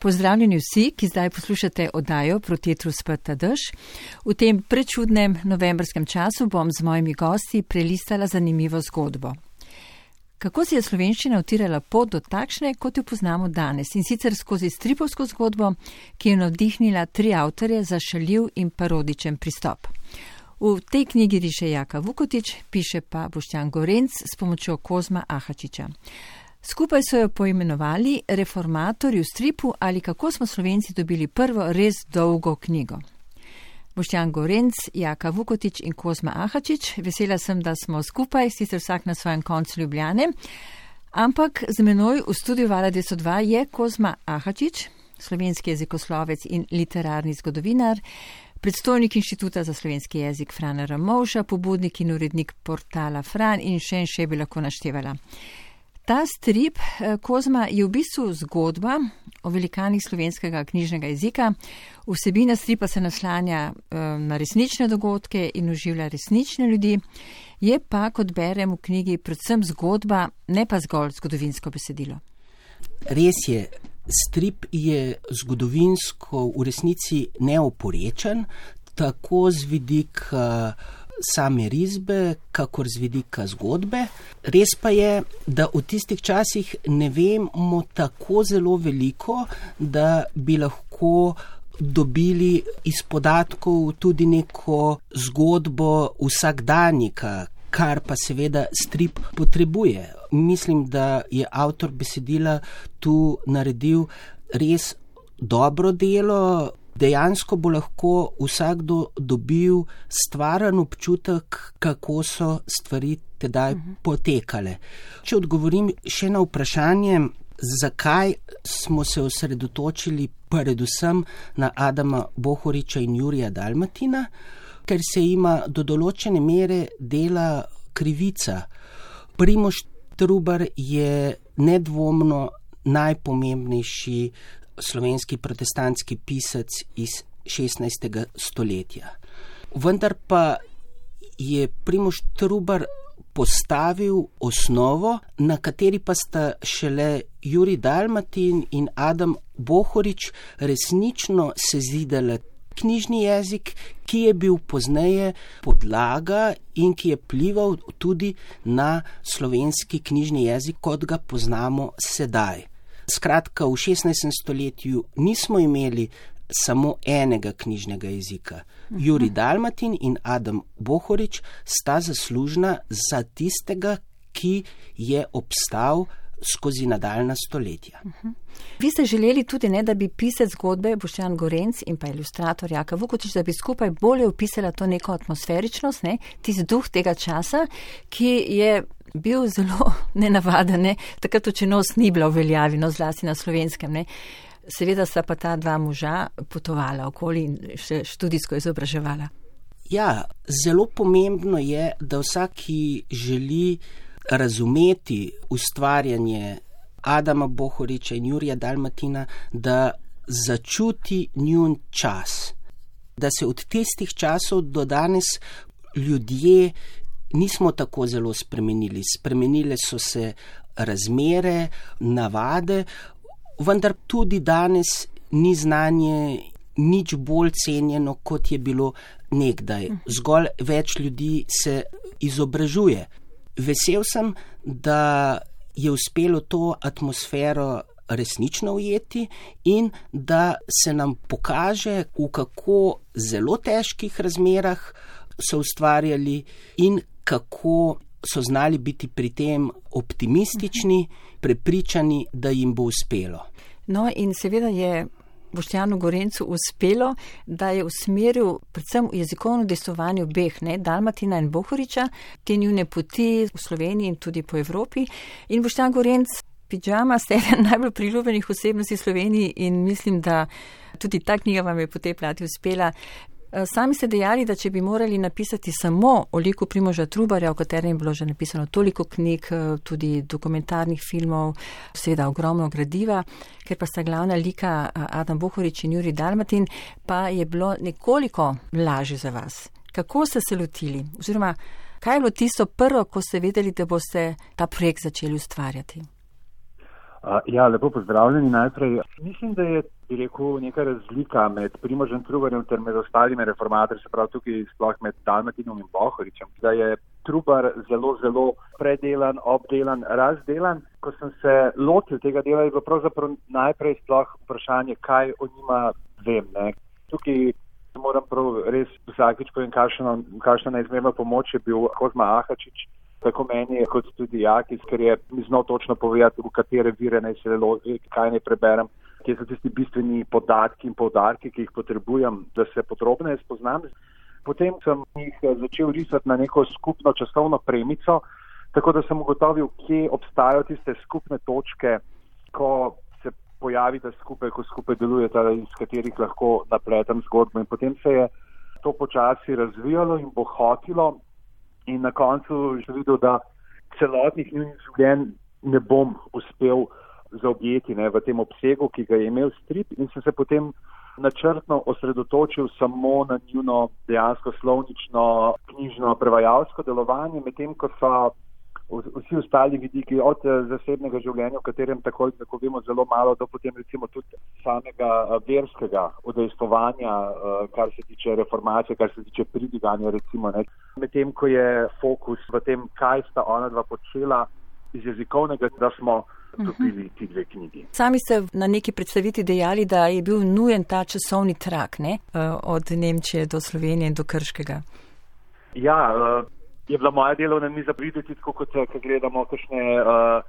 Pozdravljeni vsi, ki zdaj poslušate oddajo Protetru sprta dež. V tem prečudnem novembrskem času bom z mojimi gosti prelistala zanimivo zgodbo. Kako si je slovenščina utirala pot do takšne, kot jo poznamo danes in sicer skozi stripovsko zgodbo, ki je navdihnila tri avtorje za šaljiv in parodičen pristop. V tej knjigi riše Jaka Vukotič, piše pa Boštjan Gorenc s pomočjo Kozma Ahačiča. Skupaj so jo poimenovali Reformatorji v stripu ali kako smo slovenci dobili prvo res dolgo knjigo. Boštjan Gorenc, Jaka Vukotič in Kozma Ahačič, vesela sem, da smo skupaj, sicer vsak na svojem koncu Ljubljane, ampak z menoj v studiu Vala 202 je Kozma Ahačič, slovenski jezikoslovec in literarni zgodovinar, predstojnik Inštituta za slovenski jezik Frana Ramovša, pobudnik in urednik portala Fran in še in še bi lahko naštevala. Ta strip eh, Kozma je v bistvu zgodba o velikanih slovenskega knjižnega jezika. Vsebina stripa se naslanja eh, na resnične dogodke in oživlja resnične ljudi. Je pa, kot berem v knjigi, predvsem zgodba, ne pa zgolj zgodovinsko besedilo. Res je, strip je zgodovinsko v resnici neoporečen, tako z vidika same risbe, kakor z vidika zgodbe. Res pa je, da v tistih časih ne vemo tako zelo veliko, da bi lahko dobili iz podatkov tudi neko zgodbo vsakdanjika, kar pa seveda strip potrebuje. Mislim, da je avtor besedila tu naredil res dobro delo, dejansko bo lahko vsakdo dobil stvaren občutek, kako so stvari tedaj uh mhm. -huh. potekale. Če odgovorim še na vprašanje, zakaj smo se osredotočili predvsem na Adama Bohoriča in Jurija Dalmatina, ker se ima do določene mere dela krivica. Primoš Trubar je nedvomno najpomembnejši slovenski protestantski pisec iz 16. stoletja. Vendar pa je Primoš Trubar postavil osnovo, na kateri pa sta šele Juri Dalmatin in Adam Bohorič resnično sezidali knjižni jezik, ki je bil pozneje podlaga in ki je plival tudi na slovenski knjižni jezik, kot ga poznamo sedaj. Skratka, v 16. stoletju nismo imeli samo enega knjižnega jezika. Juri Dalmatin in Adam Bohorič sta zaslužna za tistega, ki je obstal skozi nadaljna stoletja. Vi ste želeli tudi, ne, da bi pisec zgodbe Boštjan Gorenc in pa ilustrator Jaka Vukotič, da bi skupaj bolje opisala to neko atmosferičnost, ne, tisti duh tega časa, ki je bil zelo nenavaden, ne? takrat očenost ni bila v veljavi, no zlasti na slovenskem. Ne? Seveda sta pa ta dva moža potovala okoli in še študijsko izobraževala. Ja, zelo pomembno je, da vsak, ki želi razumeti ustvarjanje Adama Bohoriča in Jurija Dalmatina, da začuti njun čas. Da se od tistih časov do danes ljudje nismo tako zelo spremenili. Spremenile so se razmere, navade, vendar tudi danes ni znanje nič bolj cenjeno, kot je bilo nekdaj. Zgolj več ljudi se izobražuje. Vesel sem, da je uspelo to atmosfero resnično ujeti in da se nam pokaže, v kako zelo težkih razmerah so ustvarjali in kako so znali biti pri tem optimistični, prepričani, da jim bo uspelo. No, in seveda je Boštjanu Gorencu uspelo, da je usmeril predvsem v jezikovno destovanje obeh, ne, Dalmatina in Bohoriča, te njune poti v Sloveniji in tudi po Evropi. In Boštjan Gorenc, pijama, ste eden najbolj priljubljenih osebnosti v Sloveniji in mislim, da tudi ta knjiga vam je po tej plati uspela. Eh, sami ste dejali, da če bi morali napisati samo o liku Primoža Trubarja, o katerem je bilo že napisano toliko knjig, eh, tudi dokumentarnih filmov, seveda ogromno gradiva, ker pa sta glavna lika eh, Adam Bohorič in Juri Dalmatin, pa je bilo nekoliko lažje za vas. Kako ste se lotili? Oziroma, kaj je bilo tisto prvo, ko ste vedeli, da boste ta projekt začeli ustvarjati? Ja, lepo pozdravljeni najprej. Mislim, da je, bi rekel, neka razlika med Primožem Trubarjem ter med ostalimi reformatorji, se pravi tukaj sploh med Dalmatinom in Bohoričem, da je Trubar zelo, zelo predelan, obdelan, razdelan. Ko sem se lotil tega dela, je bilo pravzaprav najprej sploh vprašanje, kaj o njima vem. Ne. Tukaj moram prav res vsakič povem, kakšna neizmerna pomoč je bil Kozma Ahačič tako meni, kot tudi Jakis, ker je mi znal točno povedati, v katere vire naj se lozi, kaj naj preberem, kje so tisti bistveni podatki in povdarki, ki jih potrebujem, da se podrobneje spoznam. Potem sem jih eh, začel risati na neko skupno časovno premico, tako da sem ugotovil, kje obstajajo tiste skupne točke, ko se pojavite skupaj, ko skupaj delujete, iz katerih lahko napletem zgodbo. In potem se je to počasi razvijalo in bohotilo in na koncu še videl, da celotnih njihovih življenj ne bom uspel zaobjeti ne, v tem obsegu, ki ga je imel strip in sem se potem načrtno osredotočil samo na njuno dejansko slovnično, knjižno, prevajalsko delovanje, medtem ko so vsi ostali vidiki od eh, zasebnega življenja, v katerem tako, tako vemo zelo malo, do potem recimo tudi samega eh, verskega odejstovanja, eh, kar se tiče reformacije, kar se tiče pridiganja recimo. Medtem, ko je fokus v tem, kaj sta ona dva počela iz jezikovnega, da smo dobili ti dve knjigi. Sami ste na neki predstaviti dejali, da je bil nujen ta časovni trak ne? od Nemčije do Slovenije in do Krškega. Ja, je bila moja delovna miza videti, tako kot ko gledamo kakšne uh,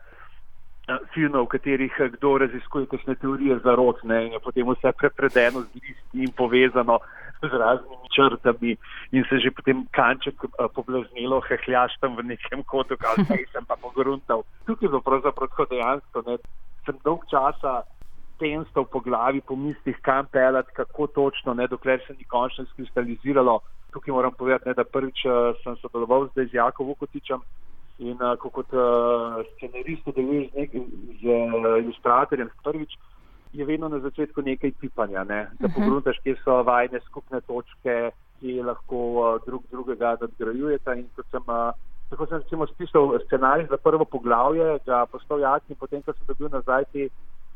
filme, v katerih kdo raziskuje kakšne teorije zarot ne, in je potem vse prepredeno z listi in povezano z raznimi črtami in se že potem kanček uh, poblaznilo, hehljaš tam v nekem kotu, kaj sem pa pogruntal. Tukaj je bilo pravzaprav tako dejansko, ne, sem dolg časa penstal po glavi, po mislih, kam pelati, kako točno, ne, dokler se ni končno skristaliziralo. Tukaj moram povedati, ne, da prvič uh, sem sodeloval zdaj z Jakom Vukotičem in uh, kot uh, scenarist deluješ z, z uh, ilustratorjem prvič, je vedno na začetku nekaj pipanja, ne, da uh -huh. pogruntaš, kje so vajne skupne točke, ki lahko uh, drug drugega nadgrajujeta in kot sem uh, Tako sem recimo spisal scenarij za prvo poglavje, ga postal jasni, potem ko sem dobil nazaj te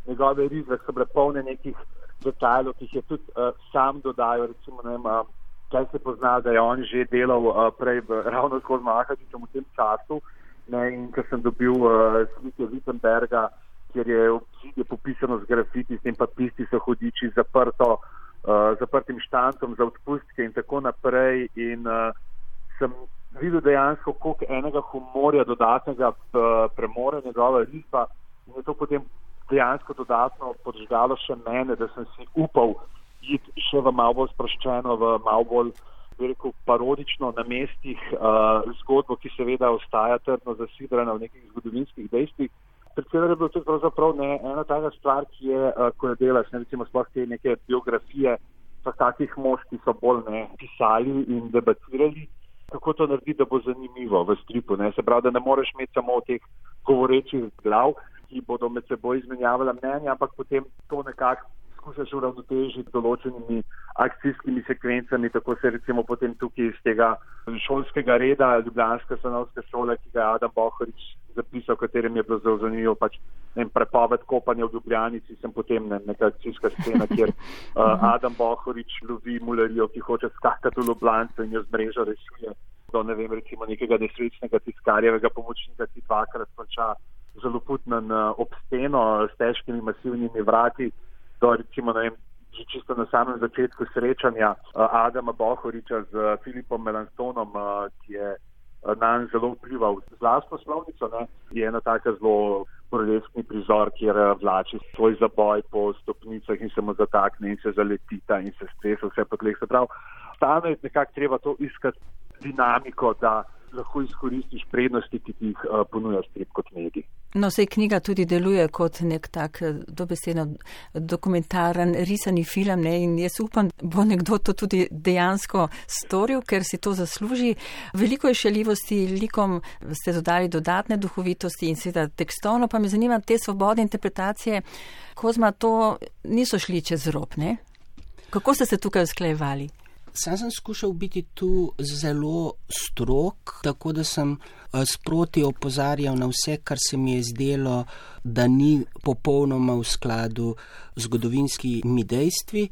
njegove rize, so bile polne nekih detajlov, ki jih je tudi uh, sam dodajal, recimo, ne vem, uh, kaj se pozna, da je on že delal uh, prej v, ravno tako z Mahačičem v tem času. Ne, in ko sem dobil uh, slike Wittenberga, kjer je obzidje popisano z grafiti, s tem pa pisti so hodiči zaprto, uh, zaprtim štancom za odpustke in tako naprej. In uh, sem videl dejansko, koliko enega humorja dodatnega uh, premore njegova risba in je to potem dejansko dodatno podžgalo še mene, da sem si upal iti še v malo bolj sproščeno, v malo bolj veliko parodično na mestih uh, zgodbo, ki seveda ostaja trdno zasidrana v nekih zgodovinskih dejstvih. Predvsem je bilo to pravzaprav ne, ena taka stvar, ki je, uh, ko je delaš, ne recimo sploh te neke biografije, pa takih mož, ki so bolj ne pisali in debatirali, kako to narediti, da bo zanimivo v stripu. Ne. Se pravi, da ne moreš imeti samo teh govorečih glav, ki bodo med seboj izmenjavali mnenja, ampak potem to nekako skušaš uravnotežiti določenimi akcijskimi sekvencami, tako se recimo potem tukaj iz tega šolskega reda, Ljubljanska stanovska šola, ki ga je Adam Bohorič zapisal, katerem je bilo zelo zanimivo, pač ne, prepoved kopanja v Ljubljanici, sem potem ne, neka akcijska scena, kjer uh, Adam Bohorič lovi mulerijo, ki hoče skakati v Ljubljanico in jo z mrežo rešuje. Do ne vem, recimo nekega nesrečnega tiskarjevega pomočnika, ki dvakrat konča zelo putnen ob steno s težkimi masivnimi vrati. To recimo, ne vem, že čisto na samem začetku srečanja Adama Bohoriča z Filipom Melanstonom, ki je na njega zelo vplival z vlastno slovnico, ne, je ena taka zelo burleskni prizor, kjer vlači svoj zaboj po stopnicah in se mu zatakne in se zaletita in se stresa vse po tleh. Se pravi, stane je nekako treba to iskati dinamiko, da lahko izkoristiš prednosti, ki ti jih ponuja strip kot medij. No, sej knjiga tudi deluje kot nek tak eh, dobesedno dokumentaren, risani film ne? in jaz upam, bo nekdo to tudi dejansko storil, ker si to zasluži. Veliko je šaljivosti, likom ste dodali dodatne duhovitosti in seveda tekstovno, pa me zanima te svobodne interpretacije. Kozma, to niso šli čez rob, ne? Kako ste se tukaj usklejevali? Sam sem skušal biti tu zelo strok, tako da sem eh, sproti opozarjal na vse, kar se mi je zdelo, da ni popolnoma v skladu z zgodovinskimi dejstvi.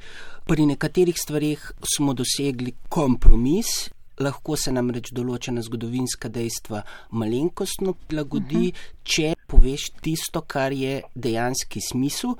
Pri nekaterih stvarih smo dosegli kompromis. Lahko se nam reč določena zgodovinska dejstva malenkostno prilagodi, uh mhm. -huh. če poveš tisto, kar je dejanski smisel.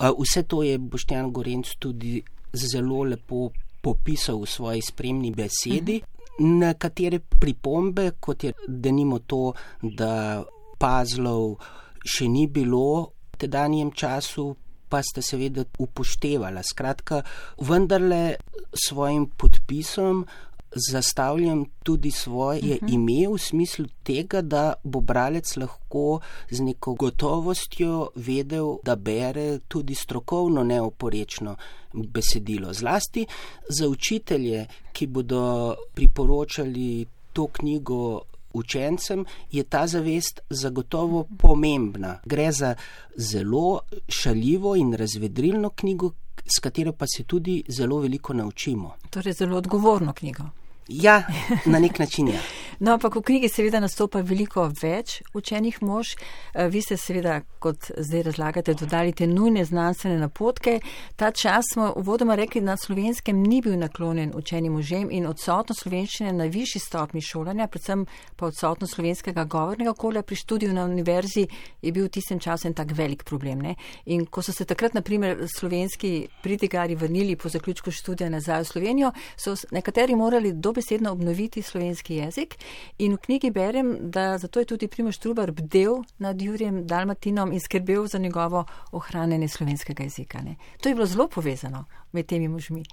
Eh, vse to je Boštjan Gorenc tudi zelo lepo popisal v svoji spremni besedi. Nekatere pripombe, kot je denimo to, da pazlov še ni bilo v tedanjem času, pa ste seveda upoštevali. Skratka, vendarle svojim podpisom zastavljam tudi svoje uh mhm. -huh. ime v smislu tega, da bo bralec lahko z neko gotovostjo vedel, da bere tudi strokovno neoporečno besedilo. Zlasti za učitelje, ki bodo priporočali to knjigo učencem, je ta zavest zagotovo pomembna. Gre za zelo šaljivo in razvedrilno knjigo, s katero pa se tudi zelo veliko naučimo. Torej, zelo odgovorno knjigo. Ja, na nek način je. Ja. No, ampak v knjigi seveda nastopa veliko več učenih mož. Eh, vi ste seveda, kot zdaj razlagate, dodali te nujne znanstvene napotke. Ta čas smo uvodoma rekli, da na slovenskem ni bil naklonjen učenim možem in odsotnost slovenščine na višji stopni šolanja, predvsem pa odsotnost slovenskega govornega okolja pri študiju na univerzi je bil v tistem času en tak velik problem. Ne? In ko so se takrat, na primer, slovenski pridigari vrnili po zaključku študija nazaj v Slovenijo, so nekateri morali dobesedno obnoviti slovenski jezik. In v knjigi berem, da zato je tudi Primoš Trubar bdel nad Jurjem Dalmatinom in skrbel za njegovo ohranjanje slovenskega jezika. Ne. To je bilo zelo povezano med temi možmi.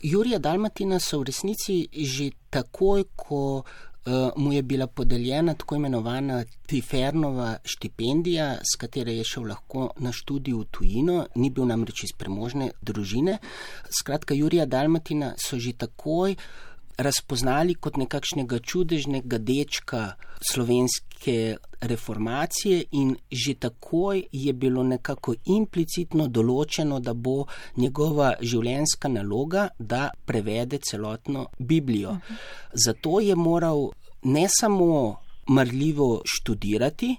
Jurija Dalmatina so v resnici že takoj, ko uh, mu je bila podeljena tako imenovana Tifernova štipendija, s katero je šel lahko na študij v tujino, ni bil namreč iz premožne družine. Skratka, Jurija Dalmatina so že takoj razpoznali kot nekakšnega čudežnega dečka slovenske reformacije in že takoj je bilo nekako implicitno določeno, da bo njegova življenjska naloga, da prevede celotno Biblijo. Zato je moral ne samo marljivo študirati,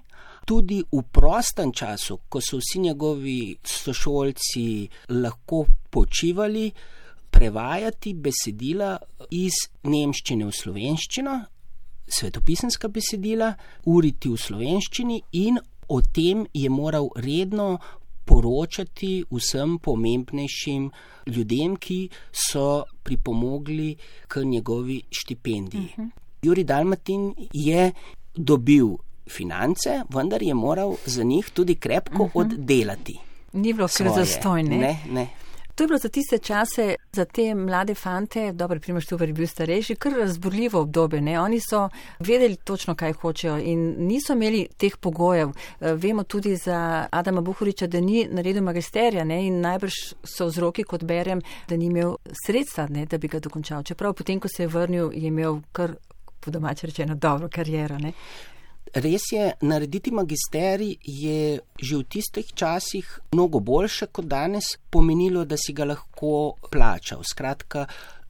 tudi v prostem času, ko so vsi njegovi sošolci lahko počivali, prevajati besedila iz nemščine v slovenščino, svetopisanska besedila, uriti v slovenščini in o tem je moral redno poročati vsem pomembnejšim ljudem, ki so pripomogli k njegovi štipendiji. Uh mhm. -huh. Juri Dalmatin je dobil finance, vendar je moral za njih tudi krepko uh mhm. -huh. oddelati. Ni bilo vse zastojne. Ne, ne. To je bilo za tiste čase, za te mlade fante, dobro, primoš tu je bil starejši, kar razburljivo obdobje. Ne? Oni so vedeli točno, kaj hočejo in niso imeli teh pogojev. Eh, vemo tudi za Adama Buhoriča, da ni naredil magisterija ne? in najbrž so vzroki, kot berem, da ni imel sredstva, ne? da bi ga dokončal. Čeprav potem, ko se je vrnil, je imel kar, po domače rečeno, dobro kariero. Ne? Res je, narediti magisterij je že v tistih časih mnogo boljše kot danes, pomenilo, da si ga lahko plačal. Skratka,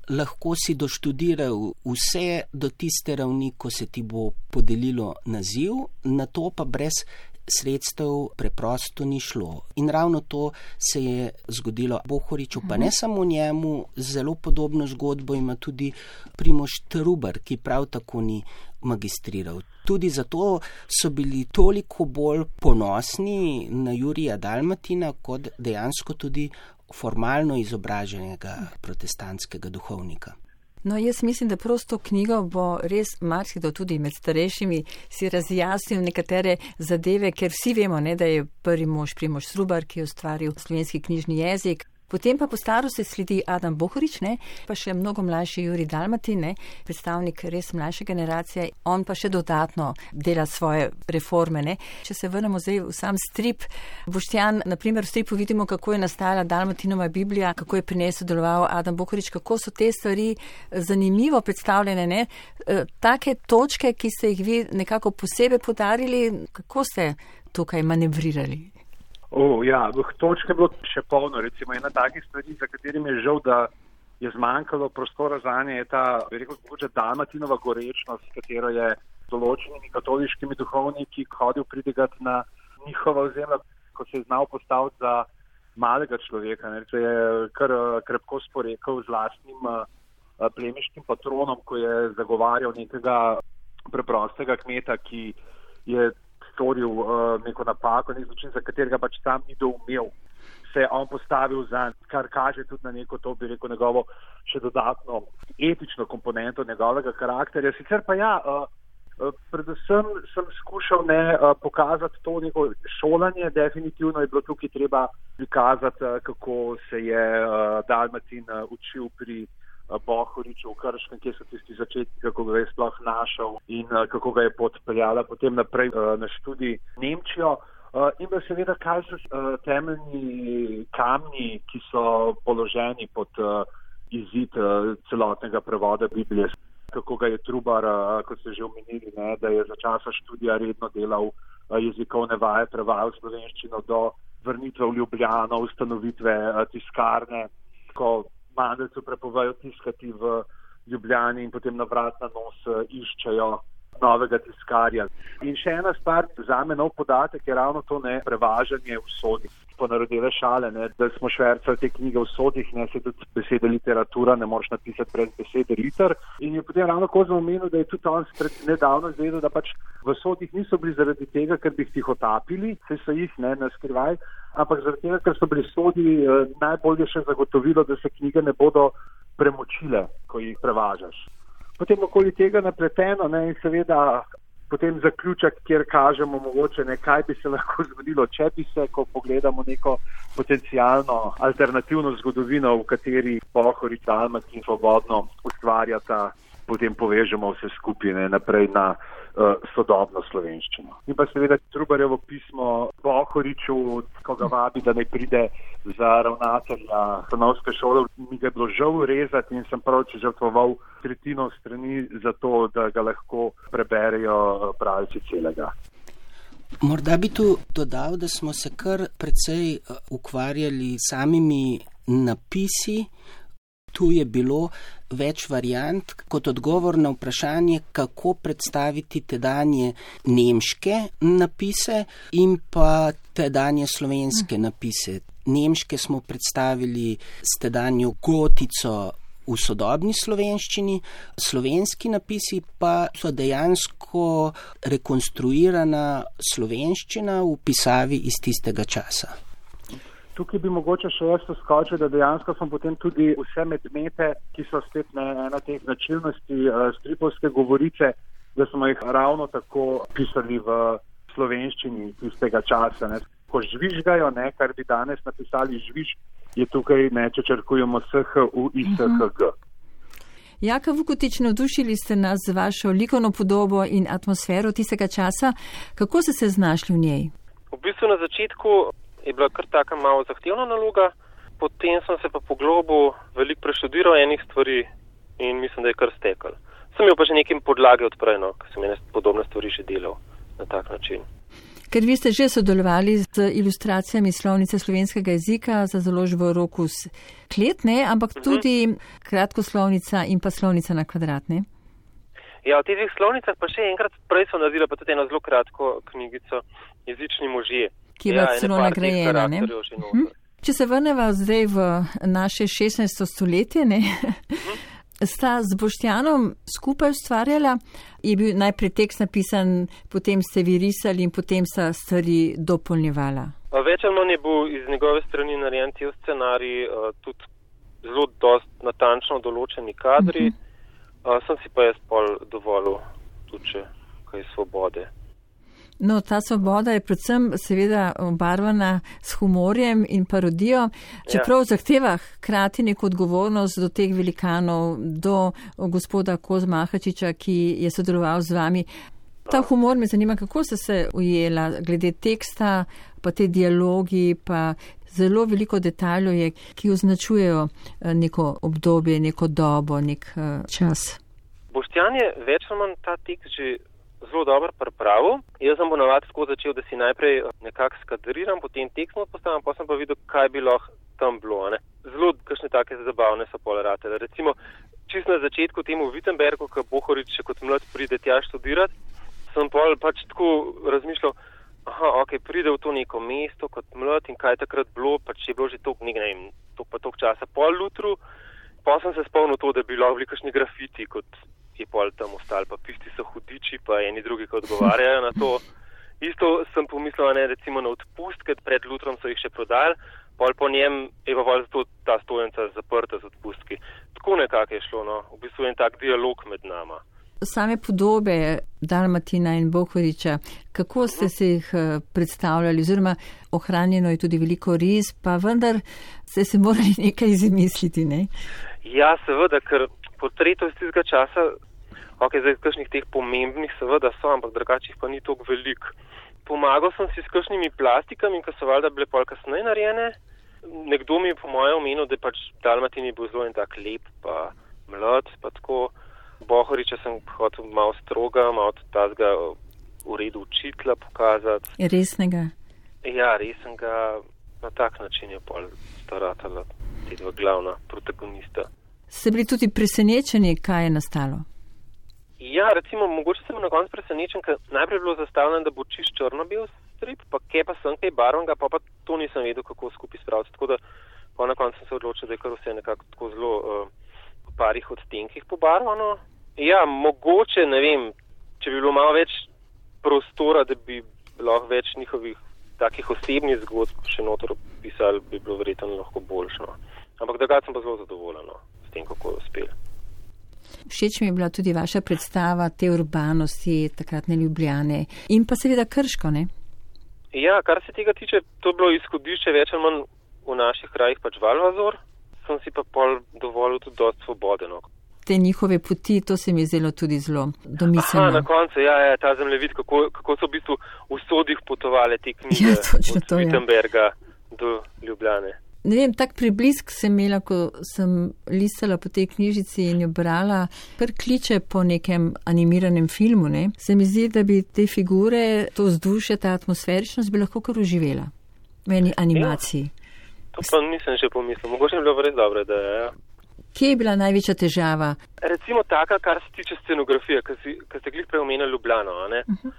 lahko si doštudiral vse do tiste ravni, ko se ti bo podelilo naziv, na to pa brez sredstev preprosto ni šlo. In ravno to se je zgodilo Bohoriču, pa ne samo njemu, zelo podobno zgodbo ima tudi Primoš Trubar, ki prav tako ni magistriral. Tudi zato so bili toliko bolj ponosni na Jurija Dalmatina, kot dejansko tudi formalno izobraženega protestantskega duhovnika. No, jaz mislim, da prosto knjigo bo res marsikdo tudi med starejšimi si razjasnil nekatere zadeve, ker vsi vemo, ne, da je prvi mož Primož Srubar, ki je ustvaril slovenski knjižni jezik, Potem pa po starosti sledi Adam Bohorič, ne, pa še mnogo mlajši Juri Dalmati, ne, predstavnik res mlajše generacije. On pa še dodatno dela svoje reforme. Ne. Če se vrnemo zdaj v sam strip, Boštjan, naprimer v stripu vidimo, kako je nastala Dalmatinova Biblija, kako je pri njej sodeloval Adam Bohorič, kako so te stvari zanimivo predstavljene. Ne. E, take točke, ki ste jih vi nekako posebej podarili, kako ste tukaj manevrirali? O, ja, v točke je bilo še polno. Recimo, ena takih stvari, za katerimi je žal, da je zmanjkalo prostora za nje, je ta, bi rekel, mogoče Dalmatinova gorečnost, s katero je določenimi katoliškimi duhovniki hodil pridigati na njihova ozemlja, ko se je znal postaviti za malega človeka. Ne, se je kar krepko sporekal z lastnim plemiškim patronom, ko je zagovarjal nekega preprostega kmeta, ki je storil uh, neko napako, nek zločin, za katerega pač sam ni doumel. Se je on postavil za, kar kaže tudi na neko, to bi rekel, njegovo še dodatno etično komponento njegovega karakterja. Sicer pa ja, uh, predvsem sem skušal ne uh, pokazati to neko šolanje, definitivno je bilo tukaj treba prikazati, uh, kako se je uh, Dalmatin uh, učil pri Bohoriču v Krškem, kje so tisti začetki, kako ga je sploh našel in uh, kako ga je podpeljala potem naprej uh, na študij Nemčijo. Uh, in pa seveda, kaj so temeljni kamni, ki so položeni pod izid celotnega prevoda Biblije. Kako ga je Trubar, kot ste že omenili, ne, da je za časa študija redno delal jezikovne vaje, prevajal slovenščino do vrnitve v Ljubljano, ustanovitve tiskarne. Ko mandelcev prepovajo tiskati v Ljubljani in potem na vrat na nos eh, iščejo novega tiskarja. In še ena stvar, za me nov podatek je ravno to ne prevažanje v sodih. Ponarodile šale, ne, da smo švercali te knjige v sodih, ne se tudi besede literatura, ne moreš napisati brez besede liter. In je potem ravno ko smo omenili, da je tudi on nedavno izvedel, da pač v sodih niso bili zaradi tega, ker bi jih tih otapili, se so jih ne naskrivaj, ampak zaradi tega, ker so bili sodi eh, najbolje še zagotovilo, da se knjige ne bodo premočile, ko jih prevažaš. Potem okoli tega napleteno ne, in seveda potem zaključek, kjer kažemo mogoče ne, kaj bi se lahko zgodilo, če bi se, ko pogledamo neko potencijalno alternativno zgodovino, v kateri pohori Dalmat in svobodno ustvarjata, potem povežemo vse skupine naprej na uh, sodobno slovenščino. In pa seveda Trubarjevo pismo Bohoriču, ko ga vabi, da ne pride za ravnatelja stanovske šole, mi ga je bilo žal rezati in sem prav če žrtvoval tretjino strani za to, da ga lahko preberejo pravci celega. Morda bi tu dodal, da smo se kar precej eh, ukvarjali samimi napisi, tu je bilo več variant kot odgovor na vprašanje, kako predstaviti tedanje nemške napise in pa tedanje slovenske napise. Nemške smo predstavili s tedanjo gotico v sodobni slovenščini, slovenski napisi pa so dejansko rekonstruirana slovenščina v pisavi iz tistega časa. Tukaj bi mogoče še jaz skočil, da dejansko smo potem tudi vse medmete, ki so spet ne, ena teh značilnosti uh, stripovske govorice, da smo jih ravno tako pisali v slovenščini tistega časa. Ne. Ko žvižgajo, ne, kar bi danes napisali žviž, je tukaj ne, če črkujemo SHU in SHG. Jaka Vukotič, navdušili ste nas z vašo likovno podobo in atmosfero tistega časa. Kako ste se znašli v njej? V bistvu na začetku je bila kar taka malo zahtevna naloga, potem sem se pa po globu veliko preštudiral enih stvari in mislim, da je kar stekel. Sem imel pa že nekim podlage odpreno, ker sem ene podobne stvari že delal na tak način. Ker vi ste že sodelovali z ilustracijami slovnice slovenskega jezika za založbo Rokus Kletne, ampak mhm. tudi uh -huh. kratkoslovnica in pa slovnica na kvadratne. Ja, v teh dveh slovnicah pa še enkrat prej so naredila pa tudi eno zelo kratko knjigico Jezični možje ki je bila ja, celo nagrajena. Mhm. Če se vrnemo zdaj v naše 16. stoletje, ne, mhm. sta z Boštjanom skupaj ustvarjala, je bil najprej tekst napisan, potem ste vi risali in potem sta stvari dopolnjevala. Več ali manj je bil iz njegove strani narejen ti scenarij, tudi zelo dost natančno določeni kadri, uh -huh. sem si pa jaz pol dovolil tudi kaj svobode. No, ta svoboda je predvsem seveda obarvana s humorjem in parodijo, čeprav ja. zahteva hkrati neko odgovornost do teh velikanov, do gospoda Kozmahačiča, ki je sodeloval z vami. Ta humor me zanima, kako ste se ujela glede teksta, pa te dialogi, pa zelo veliko detajlov je, ki označujejo eh, neko obdobje, neko dobo, nek eh, čas. Boštjan je več ali manj ta tekst že zelo dobro pripravil. Jaz sem ponovadi tako začel, da si najprej nekako skadriram, potem tekmo postavim, pa sem pa videl, kaj bi lahko tam bilo. Ne. zelo kakšne take zabavne so polarate. Recimo, čisto na začetku temu Wittenbergu, ko Bohorič še kot mlad pride tja študirati, sem pol pač tako razmišljal, aha, ok, pride v to neko mesto kot mlad in kaj takrat bilo, pač je bilo že tok, ne vem, tok pa tok časa pol lutru, pa sem se spomnil to, da bi lahko bili kakšni grafiti, kot je pol tam ostal, pa pisti so hudiči, pa eni drugi, ki odgovarjajo na to. Isto sem pomislil, ne, recimo na odpustke, pred lutrom so jih še prodali, pol po njem je pa pol zato ta stojenca zaprta z odpustki. Tako nekako je šlo, no, v bistvu je en tak dialog med nama. Same podobe Dalmatina in Bohoriča, kako ste se jih eh, predstavljali, oziroma ohranjeno je tudi veliko ris, pa vendar ste se morali nekaj izmisliti, ne? Ja, seveda, ker portretov iz tistega časa ok, zdaj kakšnih teh pomembnih seveda so, ampak drugačih pa ni toliko velik. Pomagal sem si s kakšnimi plastikami, ki so valjda bile pol kasneje narejene. Nekdo mi je po mojem omenil, da pač Dalmatin je bil zelo en tak lep, pa mlad, pa tako. Bohoriča sem hotel malo stroga, malo tazga v redu učitla pokazati. Resnega. Ja, resnega. Na tak način je pol staratala te dva glavna protagonista. Ste bili tudi presenečeni, kaj je nastalo? Ja, recimo, mogoče sem na koncu presenečen, ker najprej je bilo zastavljeno, da bo čist črno-bel strip, pa kje pa sem kaj barvnega, pa pa to nisem vedel, kako skupaj spraviti. Tako da pa na koncu sem se odločil, da je kar vse nekako tako zelo uh, parih odtenkih pobarvano. Ja, mogoče, ne vem, če bi bilo malo več prostora, da bi lahko več njihovih takih osebnih zgodb še notor pisali, bi bilo verjetno lahko boljšno. Ampak da ga sem pa zelo zadovoljen no, tem, kako je uspel. Všeč mi je bila tudi vaša predstava te urbanosti, takratne ljubljane in pa seveda krško, ne? Ja, kar se tega tiče, to je bilo izhodišče več ali manj v naših krajih pač Valvazor, sem si pa pol dovolil tudi dosti svobodeno. Te njihove poti, to se mi je zelo tudi zelo domiselno. Aha, na koncu, ja, ja ta zemljevid, kako, kako so v bistvu v sodih potovali te knjige Ja, od to, ja. Wittenberga do Ljubljane. Ne vem, tak priblisk sem imela, ko sem listala po tej knjižici in jo brala, kar kliče po nekem animiranem filmu. Ne? Se mi zdi, da bi te figure, to vzdušje, ta atmosferičnost bi lahko kar uživela v eni animaciji. To pa nisem še pomislil. Mogoče je bilo res dobro, da je. Ja. Kje je bila največja težava? Recimo taka, kar se tiče scenografije, ki ste glih preomenili Ljubljano. Uh -huh.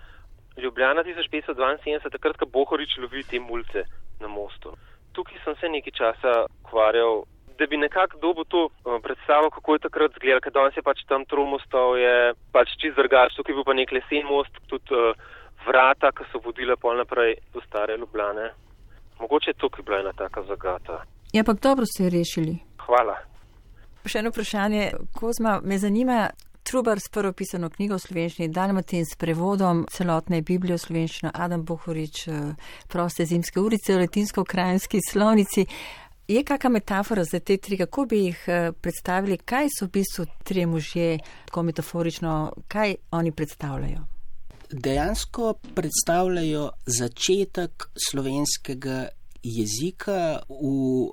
Ljubljana 1572, takrat, ko Bohorič lovi te mulce na mostu. Tukaj sem se nekaj časa ukvarjal, da bi nekako dobil to eh, predstavo, kako je takrat zgledal, ker danes je pač tam tromostov, je pač čist drugač, tukaj je bil pa nek lesen most, tudi uh, vrata, ki so vodile pol naprej do stare Ljubljane. Mogoče je tukaj bila ena taka zagata. Ja, ampak dobro ste rešili. Hvala. Še eno vprašanje, Kozma, me zanima. Trubar s prvo pisano knjigo v slovenščini, Dalmatin s prevodom celotne Biblije v slovenščino, Adam Bohorič, eh, proste zimske urice v latinsko-krajinski slovnici. Je kakšna metafora za te tri, kako bi jih eh, predstavili, kaj so v bistvu tri možje, tako metaforično, kaj oni predstavljajo? Dejansko predstavljajo začetek slovenskega jezika v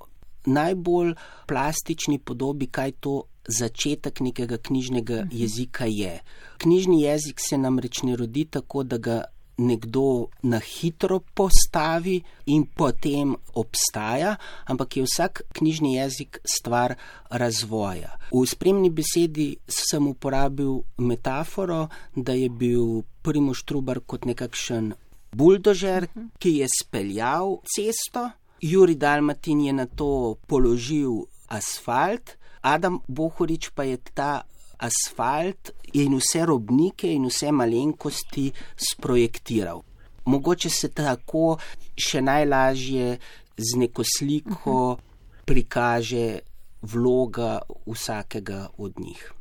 najbolj plastični podobi, kaj to začetek nekega knjižnega jezika je. Knjižni jezik se namreč ne rodi tako, da ga nekdo na hitro postavi in potem obstaja, ampak je vsak knjižni jezik stvar razvoja. V spremni besedi sem uporabil metaforo, da je bil Primoš Trubar kot nekakšen buldožer, ki je speljal cesto, Juri Dalmatin je na to položil asfalt, Adam Bohorič pa je ta asfalt in vse robnike in vse malenkosti sprojektiral. Mogoče se tako še najlažje z neko sliko prikaže vloga vsakega od njih.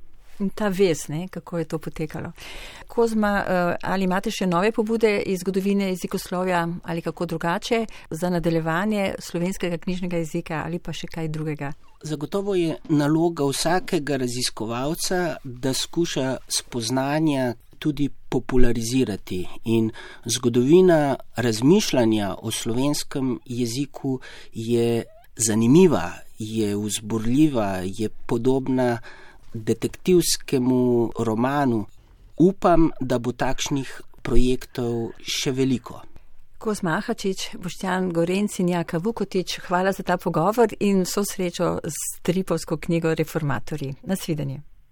In ta ves, ne, kako je to potekalo. Kozma, eh, ali imate še nove pobude iz zgodovine jezikoslovja ali kako drugače za nadaljevanje slovenskega knjižnega jezika ali pa še kaj drugega? Zagotovo je naloga vsakega raziskovalca, da skuša spoznanja tudi popularizirati in zgodovina razmišljanja o slovenskem jeziku je zanimiva, je vzburljiva, je podobna detektivskemu romanu. Upam, da bo takšnih projektov še veliko. Kos Mahačič, Boštjan Gorenc in Jaka Vukotič, hvala za ta pogovor in vso srečo s tripovsko knjigo Reformatorji. Nasvidenje.